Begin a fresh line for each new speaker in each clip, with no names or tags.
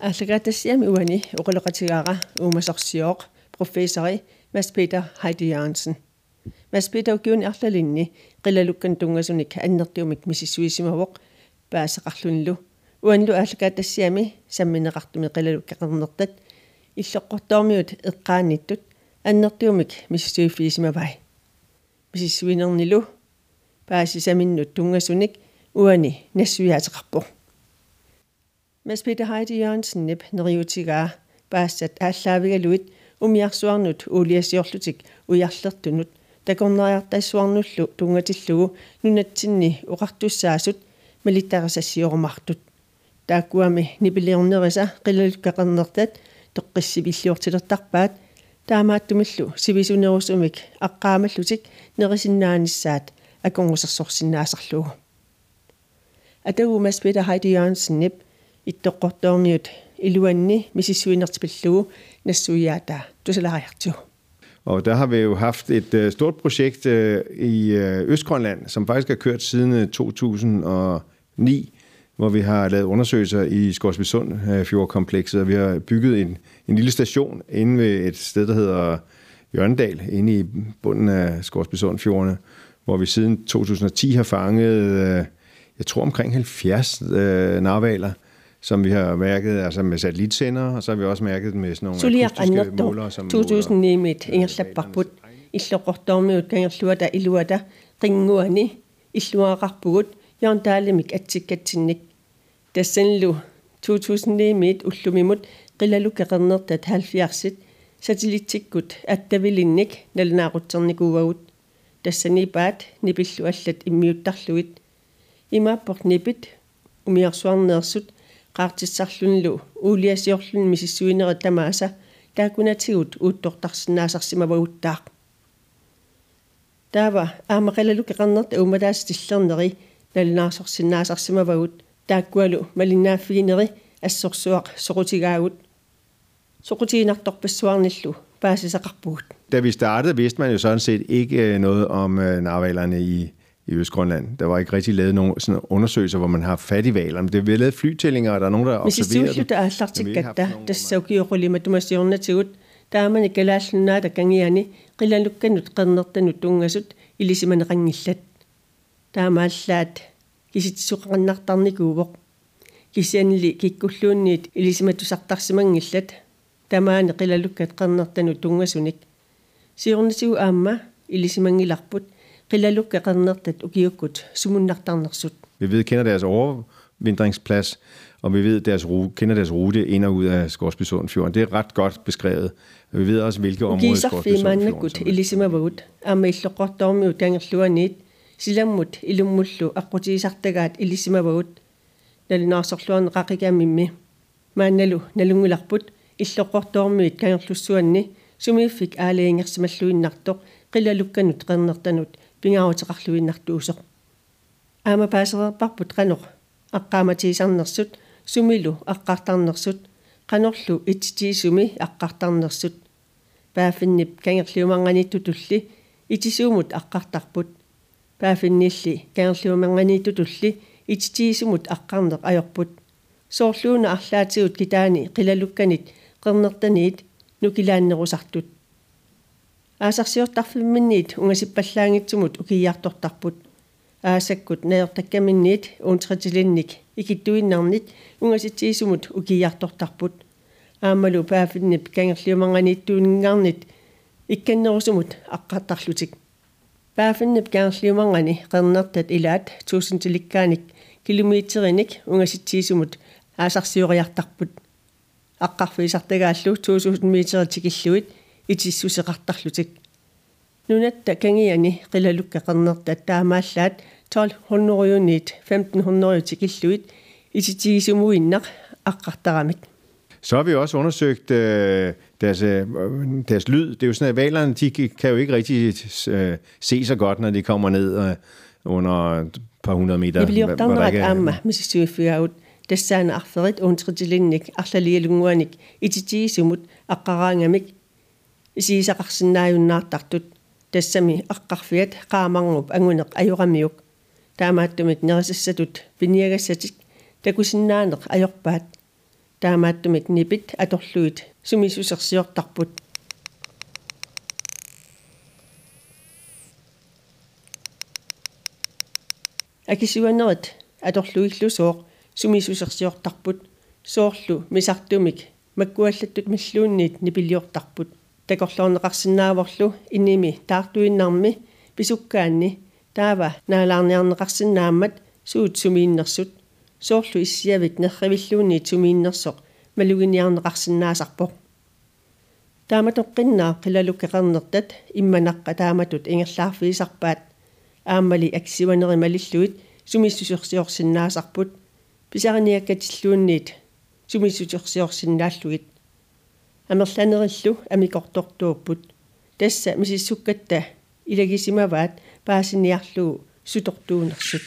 аллагаатассиами уани оқулеқатигаара уумасорсиооқ профессори Mads Peter Heidi Jørgensen Mads Peter угиуни арлалинни қилалуккан тунгасуник аннертиумик мисиссуисимавоқ паасеқарлунлу уанлу аллагаатассиами самминеқартуми қилалуккақернертат иллоққортоормиут эққааниттут аннертиумик миссуиффиисимавай мисиссуинернилу паасисаминнут тунгасуник уани нассуяатеқарпо Mads Peter Heidi Jørgensen nip neriutigaa paassat ааллаавигалуит умиарсуарнут уулиасиорлутик уярлертунут такорнериартассуарнуллу тунгатиллугу нунатсинни оқартуссаасут малиттарасассиормартут тааккуами нипилиорнериса қилалуккақарнертат тоққиссивиллиортилертарпаат таамааттумиллу сивисунерусумик аққаамаллутик нерисиннааниссаат аконгусерсорсиннаасарлугу атагу Mads Peter Heidi Jørgensen nip иттоққортоорниут илуанни мисиссуинертипиллугу нассуиаата тусалариарту
Og der har vi jo haft et uh, stort projekt uh, i uh, Østgrønland, som faktisk har kørt siden 2009, hvor vi har lavet undersøgelser i Skorsbysund uh, fjordkomplekset, og vi har bygget en, en lille station inde ved et sted, der hedder Jørgendal, inde i bunden af Skorsbysund fjordene, hvor vi siden 2010 har fanget, uh, jeg tror omkring 70 uh, narvaler, som vi har mærket altså med satellitsender, og så har vi også mærket med sådan nogle akustiske målere, som
2009 mit ingerlapparbut иллоқортоормиут кангерлуата илуата қингуани иллуақарпугут яонтаалимик атсиккатсинник тассанлу 2009 мит уллумимут қилалу кеқернертат 70-сит сателлитсиккут аттавилинник налнаақутсерникууагут тассани паат нипиллу аллат иммиуттарлугит имааппорт нипит умиарсуарнеерсут qaartissarlunlu uuliasiorlun misissuineri tamaasa taakkunatigut uuttортарсинаасарсимавагуттаақ таава аамақалалу кеқарнерта умалаас тиллернери налнаарсорсинаасарсимавагут тааккуалу малиннааффигинери ассорсуақ соқутигаагут соқутигинарторпассуарниллу paasisaqarpugut
Da vi startede, vidste man jo sådan set ikke noget om narvalerne i i Østgrønland. Der var ikke rigtig lavet nogen sådan undersøgelser, hvor man har fat i valerne. Det er lavet flytællinger, og der er nogen, der observerer det.
Men det er ikke der, der sauki og rulle med dumasioner til ud. Der er man ikke lavet sådan noget, der gang i hende. Rillan lukken ud, grænder ligesom man ringelet. Der er meget slat. Gisit ligesom så grænder den ikke over. Gisian lige gik kulun i, i lige man du qilalukkeqernertat ukiukkut sumunnartarnersut.
Vi ved, kender deres overvindringsplads, og vi ved, deres rute, kender deres rute ind og ud af Skorsbysund Fjorden. Det er ret godt beskrevet. Og vi ved også, hvilke områder i Skorsbysund Fjorden.
Ilissimavut, amma illoqortormi utangerluanit, silammut ilumullu aqutiisartagaat ilissimavut, nalinaarsorluan qaqigamimmi. Maannalu nalungularput, illoqortormiit kangerlussuanni, sumiiffik aaliingersimalluinnartoq, qilalukkanut qernertanut, пингаарутеқарлуиннартуусоқ аама паасерерпарпут канеқ аққааматиисарнерсут сумилу аққартарнерсут канорлу ититиисуми аққартарнерсут паафиннип кангерлиуманганитту тулли итисуумут аққартарпут паафиннилли кангерлиуманганитту тулли ититиисумут аққарнеқ ajorput соорлууна арлаатигут китаани. Қилалукканит қернертаниит нукилааннерусартут аасарсиортарфимминниит унгасиппаллаангитсумут укияртортарпут аасаккут наертаккаминниит уунтретилинник икиттуиннарнит унгаситсиисумут укияртортарпут аамалу паафиннип кангерлиуманганииттуунинngаарнит икканнерусумут аққартарлутик. Паафиннип кангерлиумангани қернертат илаат туусинтиликкааник километериник унгаситсиисумут аасарсиориартарпут. Аққарфиисартагааллу 2000 метритикиллуит итиссусеқартарлутик нунатта кангиани қилалуккақарнерта таамааллаат 1200-юнит 1500-юти киллуит ититигисумуиннақ аққартарамик
Så har vi også undersøgt øh, deres, øh, deres lyd. Det er jo sådan, at valerne de kan jo ikke rigtig øh, se så godt, når de kommer ned øh, under et par hundrede meter.
Det bliver jo amma, hvis jeg siger ud. Tassaan arferit untritilinnik, arlalialunguanik, ititigisumut, aqqaraangamik, исиисақарсинааюннаартартут тассами аққарфиат qaamарнуп ангунеқ ajoramiuk таамааттумит нерисассатут пиниагассатик такусиннаанеқ ajorpaat таамааттумик нипит аторлуит сумисусерсиортарпут акисуанерит аторлуиллусооқ сумисусерсиортарпут соорлу мисартумик маккуаллаттут маллуунниит нипилиортарпут такорлоорнеқарсинааворлу иними таартуиннарми писуккаанни таава наалаарниарнеқарсинаамат суут сумииннерсут соорлу иссиавит нерривиллуунниит сумииннерсоқ малугиниарнеқарсинаасарпо тааматоққиннаа қилалуккеқарнертат имманаққа тааматут ингерлаарфиисарпаат. Ааммали аксиванери малиллуит сумиссусерсиорсинаасарпут писариниаккатиллуунниит сумиссусерсиорсинааллугит амерланериллу амикортортууппут тасса мисиссуккатта илагисимаваат паасиниарлугу сутортуунерсут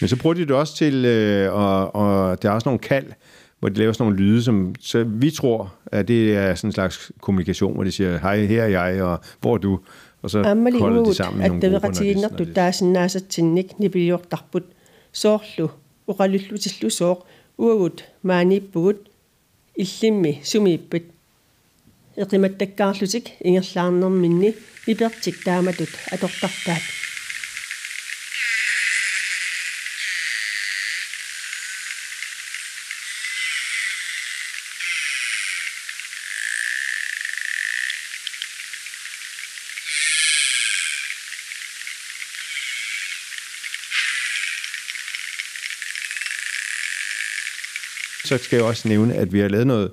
Men så bruger de det også til, øh, og, og der er også nogle kald, hvor de laver sådan nogle lyde, som så vi tror, at det er sådan en slags kommunikation, hvor de siger, hej, her er jeg, og hvor er du? Og så
Ammali
holder de sammen i nogle grupper, når de,
attaveratinnertu
når de,
taasinnaasatsinnik nipiliortarput soorlu uqalullutillu sooq uagut maaniippugut illimmi sumiippat eqimattakkaarlutik ingerlaarnerminni pipertik taamatut atortartaat
så skal jeg også nævne, at vi har lavet noget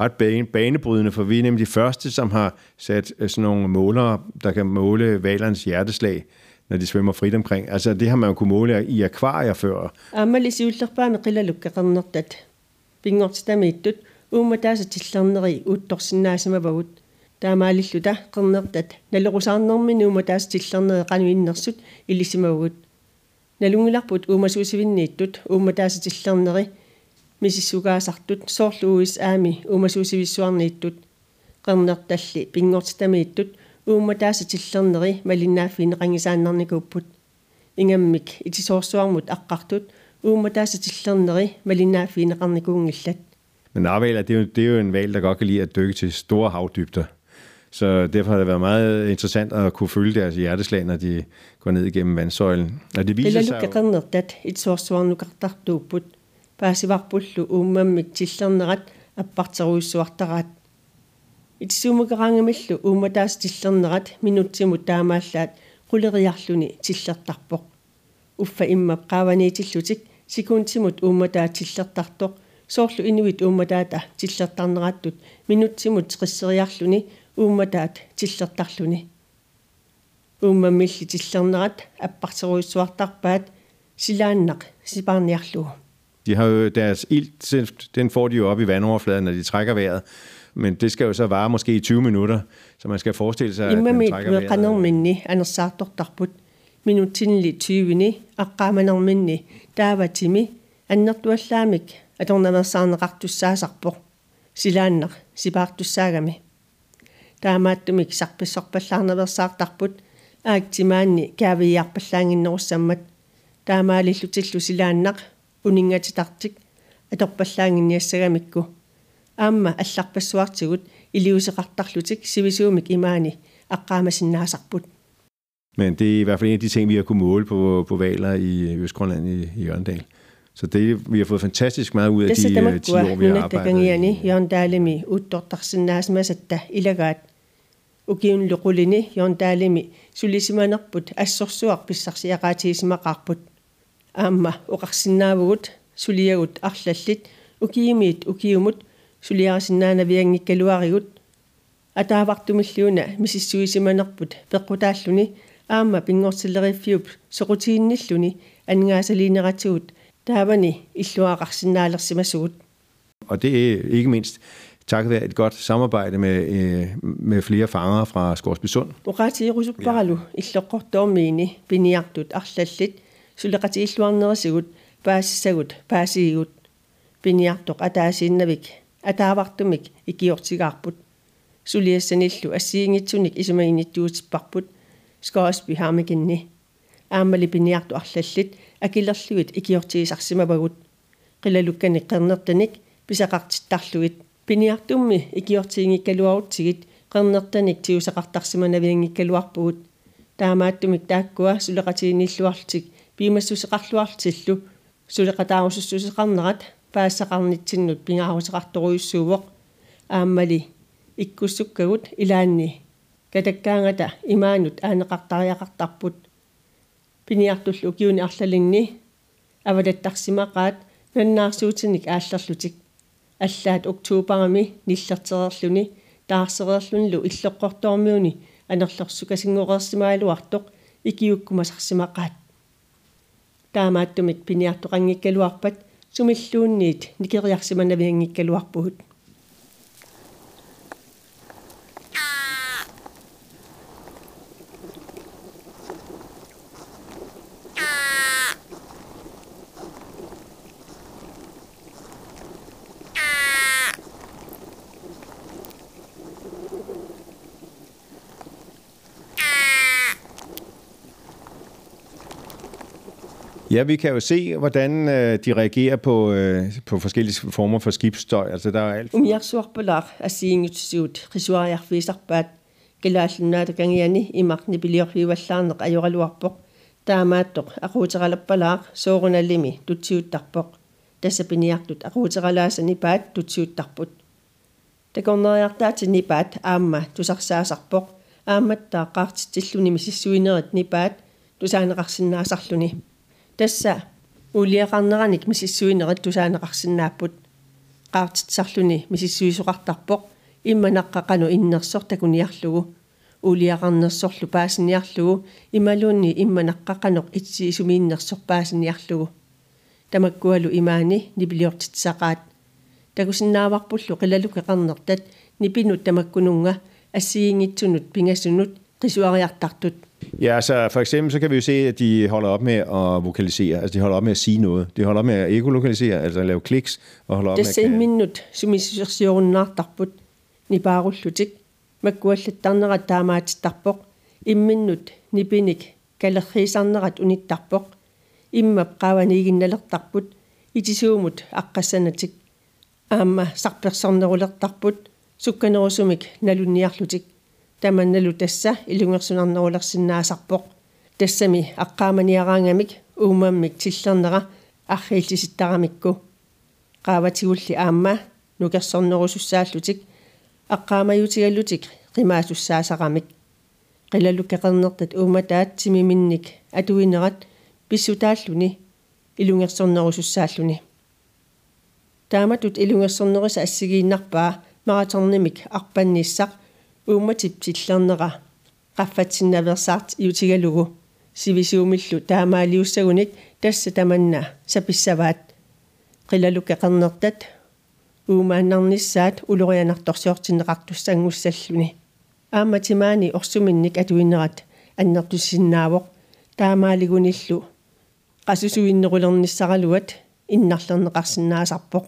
ret bane, banebrydende, for vi er nemlig de første, som har sat øh, sådan nogle målere, der kan måle valernes hjerteslag, når de svømmer frit omkring. Altså det har man jo kunne måle i akvarier før.
аамали сиуллерпаами қилалуккеқарнертат пингортитамииттут уума тааса тиллернери уутторсинаасамавагут таамаалиллута қернертат налерусаарнэрмини уума тааса тиллернери қануиннерсут илисимавагут налунгиларпут уума суусивиннииттут уума тааса тиллернери мисиссугаасартут соорлууис аами уума суусивиссуарнииттут qernertalli pingortitamiittut uumma taasa tillerneri malinnaaffiine qangisaannarnikuupput ingammik itisoorsuarmut aqqartut uumma taasa tillerneri malinnaaffiine qarnikuungillat
Men narvaler, det er, jo, det er jo en val, der godt kan lide at dykke til store havdybder. Så derfor har det været meget interessant at kunne følge deres hjerteslag, når de går ned igennem vandsøjlen. Og det viser sig
ilalukka
jo,
paasivarpullu uummammik tillernerat аппартеруиссуартараат итсуумакераангамиллу уумма таас тиллернерат минутсимут таамааллаат quleriarluni иммап qaavaniitillutик секундсимут уумма таа тиллертартоq соорлу инуит уумма таата тиллертарнерааттут минутсимут qisseriarluni таат тиллертарлуни ууммаммилли тиллернерат аппартеруиссуартарпаат силааннақ сипаарниарлугу
De har jo deres ilt, den får de jo op i vandoverfladen, når de trækker vejret. Men det skal jo så vare måske i 20 minutter, så man skal forestille sig, at den trækker vejret.
Imam minni, anasartok darbut, minutin li 20 ni, akkamanar minni, davatimi, annartu allamik, at hun har sådan ret du sagsarbor, silander, sibart du sagami. Der er meget du ikke sagt besok på slagne ved sartarbut, agtimani, gavi jeg på slangen når sammet. Der er meget lidt til silander, унингатитартик аторпаллаангинниассагамикку аама алларпассуартигут илиусеқартарлутик сивисуумик имаани аққаамасиннаасарпут
Men det er i hvert fald en af de ting, vi har kunnet måle på, på valer i Østgrønland i, i Jørgendal. Så det, vi har fået fantastisk meget ud af
тасса
de øh, 10 år, vi har arbejdet.
тамаккуа
i-
йорндаалими уттортарсинаасмасатта илагаат укиунлуқулини йорндаалими сулисиманерпут ассорсуар писсарсиақаатигисимақарпут аама оқарсинаавгут сулиагут арлаллит укиимиит укиумут сулиарасиннаанавиангиккалуаригут атаавартумиллуна мисиссуисиманерпут пеққутааллуни аама пингортиллериффиуп соқутиинниллуни ангаасалиинератигут таавани иллуақарсинаалерсимасугут
Og det er ikke mindst takket være et godt samarbejde med, øh, med flere fanger fra Skorsbysund.
уqaatiirusupparалу иллоққортоормиини пиниартут арлаллит сулеқатииллуарнерисигут паассагут паасигигут пиниартоқ атаасииннавик атаавартумик икиортигаарпут. Сулиассаниллу ассиингитсуник исумагинниттуутиппарпут скоосби хаамикинни. Аамали пиниарту арлаллит акилерлугит икиортигисарсимавагут қилалуккани қернертаник писақартиттарлугит. Пиниартумми икиортигингиккалуарутсигит qernertanik tiusaqartarsimanavingikkaluarpugut таамааттумик тааккуа сулеқатигиниллуарлутик пимассусеқарлуарлутиллу сулеқатаарусуссусеқарнерат паассақарнитсиннут пингаарусеқарторуйуссуувоқ ааммали иккуссуккагут илаанни. Катаккаангата имаанут аанеқартариақартарпут. Пиниартуллу киуни арлалинни. Авалаттарсимақаат наннаарсуутиник ааллерлутик аллаат октообарами ниллертерерлүни таарсереерлунлу иллоққорторmiuni анерлэрсукасингоқерсимаалуартоқ икиуккумасарсимақаат таамааттумик пиниартоқангиккалуарпат сумиллуунниит никериарсиманавиангиккалуарпугут
Ja, vi kan jo se, hvordan øh, de reagerer på, øh, på forskellige former for skibsstøj. Altså, der er alt...
Um, jeg svar på lag, at sige, at risua jeg viser, at gælder der gang igen i magten, bliver vi valgt, og jeg lurer på. Der er meget dog, at hovedtræller på lag, så rundt af lemme, du tyvet på. Tässä pinjaktut, at hovedtræller sig i bad, du tyvet på. Det går noget, der til nibat, amma, du sagde sig på. Amma, der er ret til slutte med sig suinet, nibat, du sagde en ret sin nærsaklunde. Тасса. Улиақарнераник мисиссуинерат тусаанеқарсинааппут qaartitsarluni мисиссуисоқартарпоқ имманаққақану иннерсор такуниарлугу. Улиақарнерсорлу паасиниарлугу. Ималуунни имманаққақаноқ итсиисумииннерсор паасиниарлугу. Тамаккуалу имаани нипилиортитсақаат такусиннааварпуллу қилалуке қарнертат нипинут тамаккунунга ассиингитсунут пингассунут qisuariartartut
Ja, altså for eksempel så kan vi jo se, at de holder op med at vokalisere. Altså de holder op med at sige noget. De holder op med at ekolokalisere, altså at lave kliks, og holder op
med at... minut sumissersionnaartarput nipaarullutik makkuallattarnerat taamaatittarpoq imminnut nipinik kalerriisarnerat unittarpoq immap qaavaniiginnalertarput itisuumut aqqassanatik aamma sarpersornerulertarput sukkanerusumik nalunniarlutik таманналу тасса илунгерсунарнерулерсинаасарпоқ тассами аққааманиараангамик уумааммик тиллернера арриилтиситтарамикку qaаватигулли аама нукерсорнерусуссааллутик аққаамаютигаллутик qimaasussaasaqamik qilalukkeqernертат ууматаат тимиминник атуинерат писсутааллуни илунгерсорнерусуссааллуни тааматут илунгерсорнеруса ассигииннарпаа мараторнимик арпанниссақ ууматип тиллернера qaffатсиннаверсаарт иутигалугу сивисуумиллу таамаалиуссагуник тасса таманна саписсаваат қилалуке қернертат уумааннарниссаат улорианарторсиортиннеқартуссангуссаллуни аама тимаани орсуминник атуиннерат аннертуссиннаавоқ таамаалигуниллу qassusuinnerulерниссаралуат иннарлернеқарсинаасарпоқ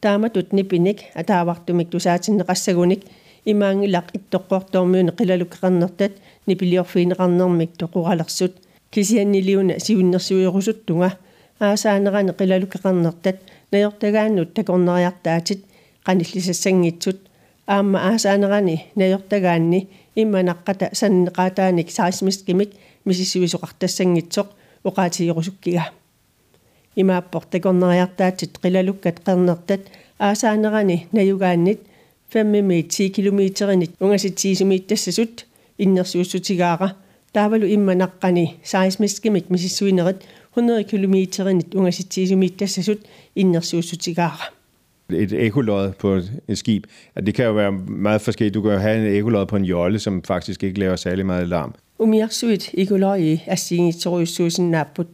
тааматут нипиник атаавартумик тусаатиннеқассагуник имаангилақ иттоққуартормуни қилалуккеқарнертат нипилиорфиинеқарнэрмик тоқуралерсут кисианнилиуна сиуннэрсуиорусуттунга аасаанерани қилалуккеқарнертат наёртагааннут такорнериартаатит qanillисассангитсут аама аасаанерани наёртагаанни имманаққата саннеқаатааник саисмискимик мисиссуисоқартассангитсоқ уқаатиерусуккига. Имааппор такорнериартаатит қилалуккат қернертат аасаанерани наюгааннит 5 med 10 kilometerin ungasitiisumииттассасут иннерсуussутигаара таавалу имманаққани саисмискимик мисиссуинерит 100 kilometerin ungasitiisumииттассасут иннерсуussутигаара
et ekolod på et skib, at det kan jo være meget forskelligt. Du kan jo have en ekolod på en jolle, som faktisk ikke laver særlig meget larm.
Umiarsuit ekoloi assiingitoruissuusin naaput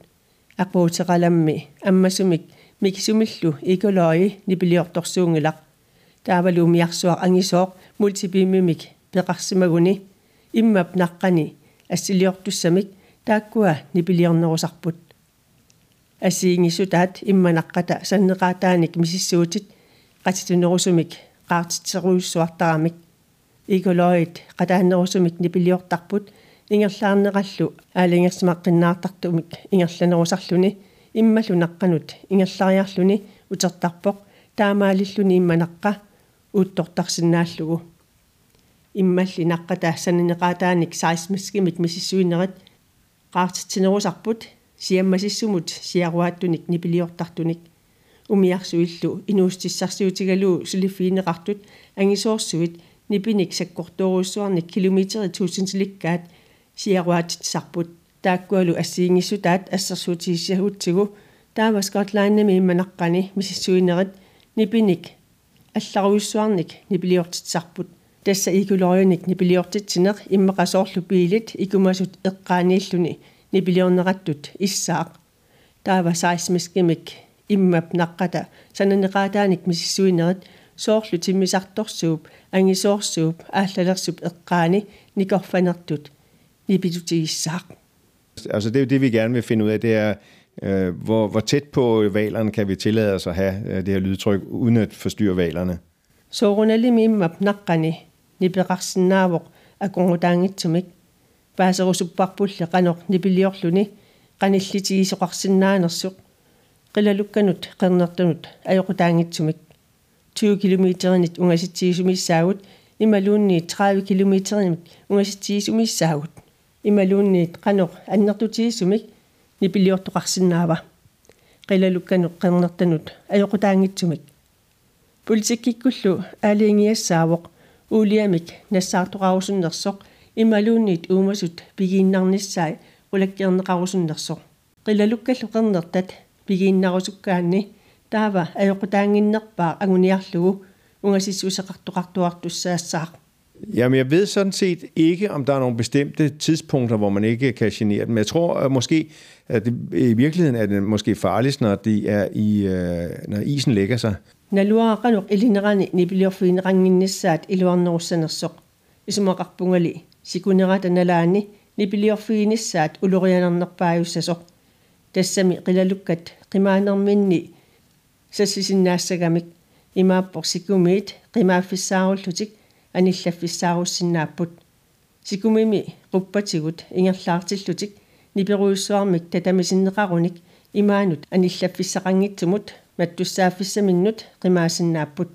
aqpuuteqalammi ammasumik mikisumillu ekoloi nipiliortorsuungelaq таавалуумиарсуа ангисооқ мультипимимик пеқарсимагуни иммап наққани ассилиортуссамик тааккуа нипилиорнерусарпут ассиингисутаат имманаққата саннеқаатааник мисиссуутит qatitunerusumik qaartitseruissuartaramik ikoloit qataannerusumik nipiliortarput ингерлаарнеқаллу аалингерсимаққиннаартартумик ингерланерусарлүни иммалу наққанут ингерлариарлүни утертарпоқ таамаалиллүни имманаққа uuttортарсинааллугу иммалли наққата санинеқаатааник саисмаскимик мисиссуинерат qaartitsinерусарпут сиаммасиссумут сиаруааттуник нипилиортартуник умиарсуиллу инуустиссарсиутигалуу сулиффиинеқартут ангисоорсуит нипиник саккортооруссуарник километри 1000-ликкаат сиаруаатитсарпут тааккуалу ассиингиссутаат ассерсуутигиссагутсигу таава скотланднами имманаққани мисиссуинерат нипиник алларуйуссуарник нипилиортитсарпут тасса икулориуник нипилиортитсинеқ иммеқасоорлу пиилит икумасут эққаанииллуни нипилиорнеқаттут иссаақ таава саисмискимик иммап наққата сананеқаатааник мисиссуинерат соорлу тиммисарторсууп ангисоорсууп ааллалерсуп эққаани никорфанертут nipidutigissaaq.
Altså det er jo det, vi gerne vil finde ud af, det er, øh, hvor, hvor tæt på valerne kan vi tillade os at have øh, det her lydtryk, uden at forstyrre valerne.
Så runalimi immap naqqani nipeqarsinnaavoq akungutaangittumik paasерусуппарпулли qanoq nipiliorluni qanillitigisoqarsinnaanersuq qilalukkanut qernertunut ajoqutaangittumik 20 kilometerinit ungasittigisumissaagut imaluunni 30 kilometerinit ungasittigisumissaagut ималуунниит qanoq аннертутигиссумик нипилиортоqarsinnaava qilalukkanuq qernertanut ajoqutaangitsumik политиккиккуллу аалиингиассаавоq уулиамик нассаартоqarusуннерsoq ималуунниит уумасут пигииннарниссаи qulakkiерneqarusуннерsoq qilalukkallu qernерtat пигииннарусуккаанни таава аjoqutaanginnerpaa агуниарлугу унгасиссусеқартоqartuartussaassаақ
Jamen, jeg ved sådan set ikke, om der er nogle bestemte tidspunkter, hvor man ikke kan genere dem. Jeg tror at måske, at det, i virkeligheden er det måske farligst, når, de er i, øh, når isen lægger sig.
налуарақанеқ илинерани нипилиорфиинеқангиннссаат илуарнерусsanерсоқ исумақарпунgali сикунерата налаани нипилиорфиинissаат улорианернерпааюссасоқ тассами қилалуккат қимаанерминни сассисиннаассагамик имааппор сикумиит қимааффиссааруллутик аниллаффиссааруссиннааппут сикумими qupпатигут ингерлаартиллутик ниперуйуссуармик татамисиннеқаруник имаанут аниллаффиссақангитсумут маттуссааффиссаминнут қимаасиннааппут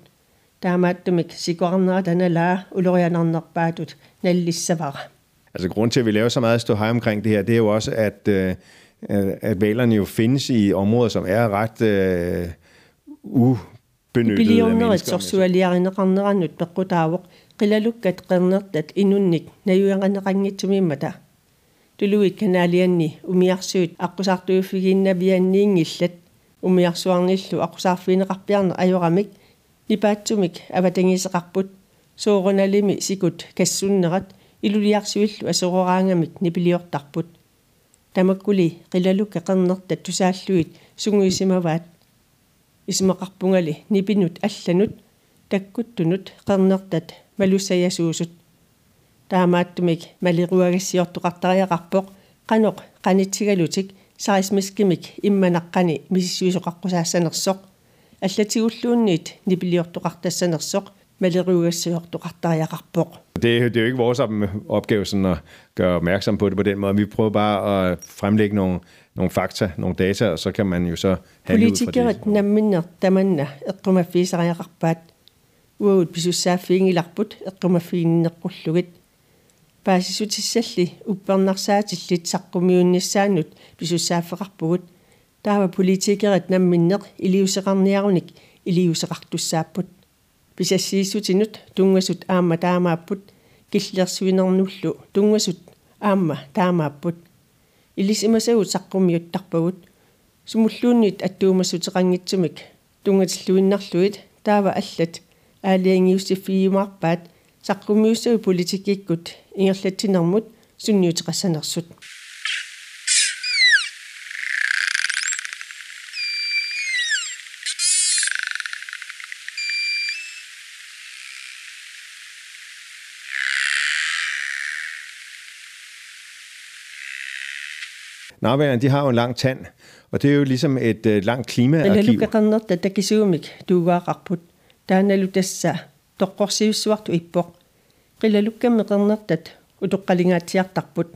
таамааттумик сикуарнера таналаа улорианарнерпаатут наллиссавара
Altså grund til, at vi laver så meget stå omkring det her, det er jo også, at, øh, at valerne jo findes i områder, som er ret øh, ubenyttede af mennesker. qilalukkat qernertat inunnik nayuyanganeqanngitsumiimmata tuluit kanaalianni umiarsuut аққусаартуйуффигииннавианниингилlat umiarsuarnillu аққусаарфинеқарпиарне ajорамик нипаатсумик аватангисеқарпут соорунalimi sikut kassunnerat ilulиарсуиллу асерораангамик нипилиортарпут. Тамаккули қилалукка қернертат тусааллуит сунгуисимаваат исмақарпунгали нипинут алланут таккуттунут қернертат малуссаясуусут таамааттумик малируагассиортоқартариақарпоқ қаноқ қанитсигалутик сарисмискимик имманаққани миссуисоқаққусаассанерсоқ аллатигуллуунниит нипилиортоқартассанерсоқ малируагассиортоқартариақарпоқ det, det er jo ikke vores opgave sådan at gøre opmærksom på det på den måde. Vi prøver bare at fremlægge nogle, nogle fakta, nogle data, og så kan man jo så handle ud fra det.
Politikeret namminner, tamanna, eqqumaffiisariaqarpaat уагут писуссааффиингиларпут эққумаффииннеққуллугит паасисутиссалли уппернарсаатиллит саққумиунниссаанут писуссааффеқарпугут таава политикерат намминнеқ илиусеқарниаруник илиусеқартуссааппут писассииссутинут тунгасут аама таамааппут. Киллерсуинернуллу тунгасут аама таамааппут. Илисимасагут саққумиуттарпагут сумуллуунниит аттуумассутеқангитсумик тунгатиллуиннарлуит таава аллат. Аалиангиуссиффиимаарпаат саққумиуссагу политикиккут ингерлатсинермут сунниутеқассанерсут
Narværende, de har jo en lang tand, og det er jo ligesom et uh, langt klimaarkiv.
Eller lukka kannattaa, että kisuumik tuugaa rapput тааналу тасса тоққорсивиссуарту иппоқ қилалуккамми қернертат утоққалингаатсиартарпут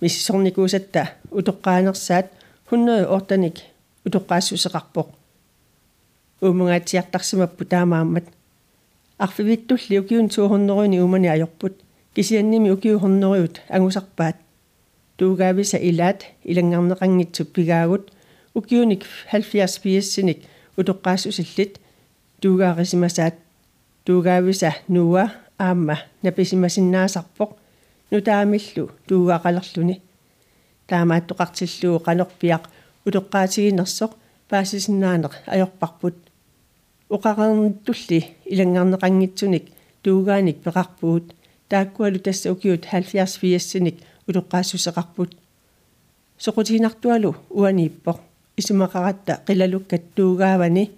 миссорникуусатта утоққаанерсаат хуннери ортаник утоққаассусеқарпоқ уумунгаатсиартарсимаппу таамааммат арфивиттулли укиун туухорнеруни умани ajorput кисианними укиухорнеруут агусарпаат туугаависа илаат илангаарнеқангитсуп пигаагут укиуник 70 пиассиник утоққаассусиллит туугаарисимасаат туугаависа нуа аама написимасиннаасарпоқ нутаамиллу туугаақалерлуни таамааттоқартиллуу қанорпиақ утоққаатигинерсоқ паасисиннаанеқ ajorparput уқарернтулли илангаарнеқангитсуник туугааник пеқарпуут тааккуалу тасса укиут 70 фиассиник улоққаассусеқарпут соқутигинартуалу уанииппоқ исумақаратта қилалуккат туугаавани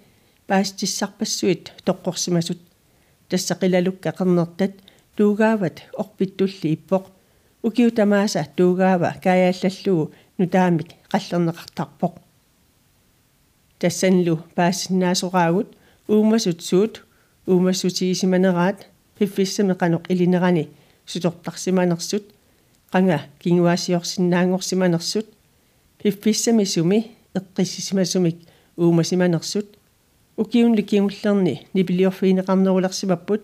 паастиссарпассуит тоққорсимасут. Тасса қилалукка қернертат туугаават орпиттулли иппоқ укиу тамааса туугаава каяаллаллугу нутаамик қаллернеқартарпоқ тассанлу паассиннаасораагут уумасут суут уумассутигисиманераат пиффиссамеқанеқ илинерани сутортарсиманерсут qanga kinguasiorsinnaangorsimanersut пиффиссами суми эққиссисимасумик уумасиманерсут укиунли кингуллерни нипилиорфиинеқарнерулерсимаппут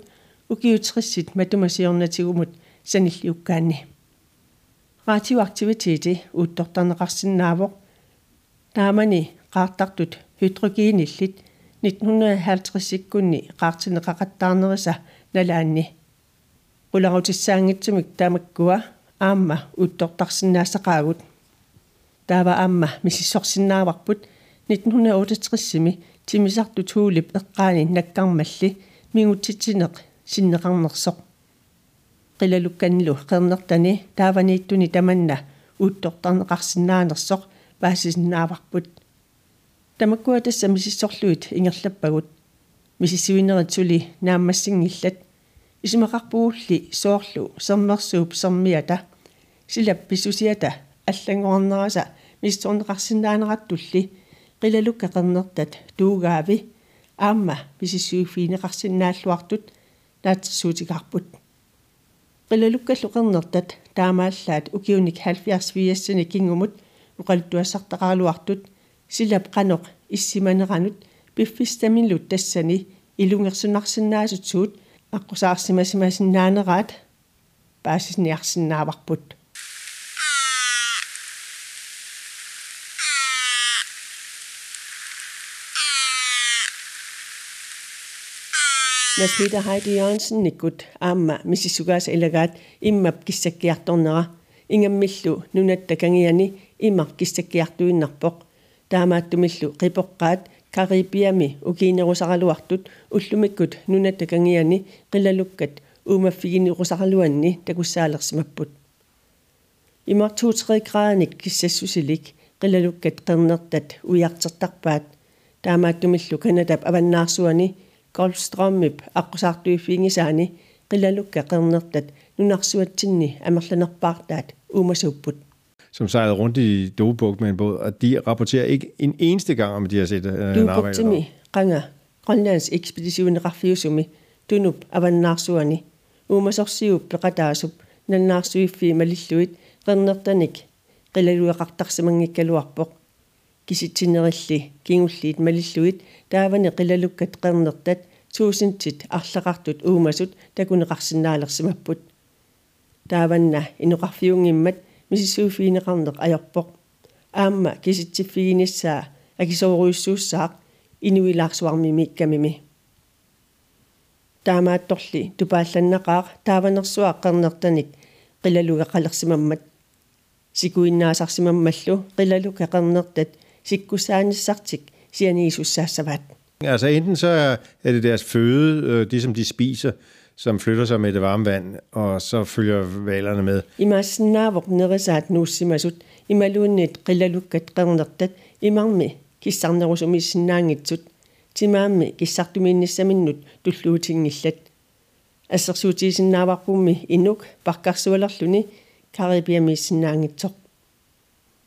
укиутриссит матумасиорнатигумут саниллиуккаанни раатиу активитити уттортарнеқарсинаавоқ таамани qaartartut hydrogenillit 1950-иккунни qaartinеқақаттаарнериса налаанни уларутиссаангитсумик таамаккуа аама уттортарсинаассақаагут таава аама мисиссорсинааварпут 1968-сими тимисарту туулип эққаани наккармалли мигутситсинеқ синнеқарнерсоқ қилалукканнилу қернертани тааванииттуни таманна уттортарнеқарсинаанерсоқ паасисиннааварпут тамаккуа тасса мисиссорлуит ингерлаппагут мисиссуинерит сули нааммассингиллат исимақарпуулли соорлу сермерсууп сермиата силап писусиата аллангорнераса миссорнеқарсинаанераттулли қилалукка қернертат туугаави аама писиссуиффиинеқарсинааллуартут наатсуутикарпут қилалуккаллу қернертат таамааллаат укиуник 70 виассани кингумут уқалтуассартақаалуартут силап қаноқ иссиманеранут пиффистамиллут тассани илунгерсунарсинаасутсуут аққусаарсимасимасиннаанераат паасисниарсинааварпут Mas Peter Heidi Jørgensen nikut aamma missisugaas ilagaat immap kissakkiartornera ingammillu nunattakangiani immaq kissakkiartuinnarpoq таамааттумиллу қипоққаат карибиами укиинерусаралуартут уллумиккут нунаttakangiani қилалуккат. Уумаффигинерусаралуанни такуссаалерсимаппут имар 2-3 градник киссассусилик қилалуккат қернертат уяртертарпаат таамааттумиллу канадап аваннаарсуани Golfstrømmip аққусаартуиффингисаани қилалукка қернертат нунарсуатсинни амерланерпаартаат уумасууpput
som sejlede rundt i Dobuk med en båd, og de rapporterer ikke en eneste gang, om de har set øh,
en arbejder. Dobuk qanga Grønlands ekspedition rafiusumi tunup avannarsuani uumasorsiup peqataasup nannaarsuiffi malilluit qernertanik qilalueqartarsimangikkaluarpoq киситсинерилли кингуллиит малиллуит таавани қилалуккат қернертат туусинтит арлақартут уумасут такунеқарсинаалерсимаппут тааванна инуқарфиунгиммат мисисууфиинеқарнеқ аёрпоқ. Аама киситсиффигиниссаа акисооруйуссууссаақ инуилаарсуармими иккамими таамаатторли тупаалланнақаа тааванерсуаа қернертаник қилалуга қалерсимаммат сикуиннаасарсимаммаллу қилалуга қернертат sikkusaanisartik, sianisussaassavat.
Altså enten så er det deres føde, øh, de som de spiser, som flytter sig med det varme vand, og så følger valerne med.
I mig snarvok neresat nu simasut, i mig lunet rilalukket rindertet, i mig med, kissarne rusum i snangitsut, til mig med, kissartu minnissa minnut, du sluting illet. Assersuti sinnavakumi inuk, bakkarsualarluni, karibiami snangitsok.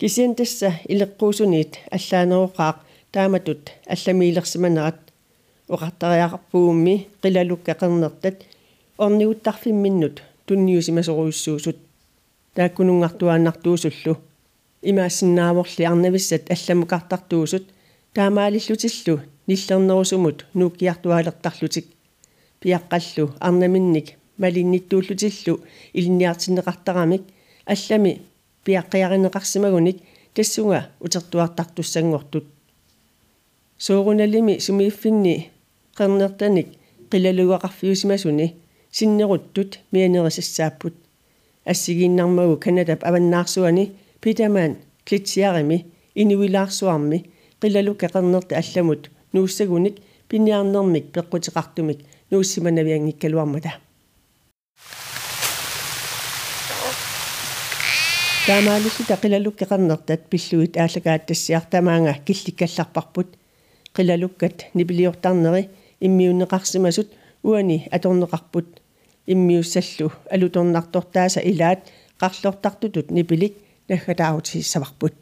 Кисиан тасса илеққуусунит аллаанеруқаақ тааматут алламиилерсиманерат oqartariaqarpuummi qilalukkeqernерtат орниуттарфимминнут тунниусимасоруйуссуусут тааккунунгартуааннартуусуллу имаассиннааворли арнависсат алламукартартуусут. Таамаалиллутиллу ниллернерусумут нууккиартуалертарлутик пиаққаллу арнаминник малинниттууллутиллу илинниартиннеқартарамик аллами пиаққиаринеқарсимагуник тассунга утертуартартуссангортут соорунalimi сумииффинни qernерtaник qиlalугақарфиусимасуни синнеруттут мианерисассааппут ассигииннармагу канадап аваннаарсуани питамаан клитсиарими инуилаарсуарми qиlalу кақернерта алламут нууссагуник пиниарнермик пеққутеқартумик нууссиманавиангиккалуармата таамаалисута qиlaluk кеқарнертат пиллуит аалагаат тассиартамаанга килликкалларпарпут qиlalukkat нипилиортарнери иммиуннеқарсимасут уани аторнеқарпут иммиуссаллу алуторнартортааса илаат qарлортартутут нипилик наггатаавутиссаварпут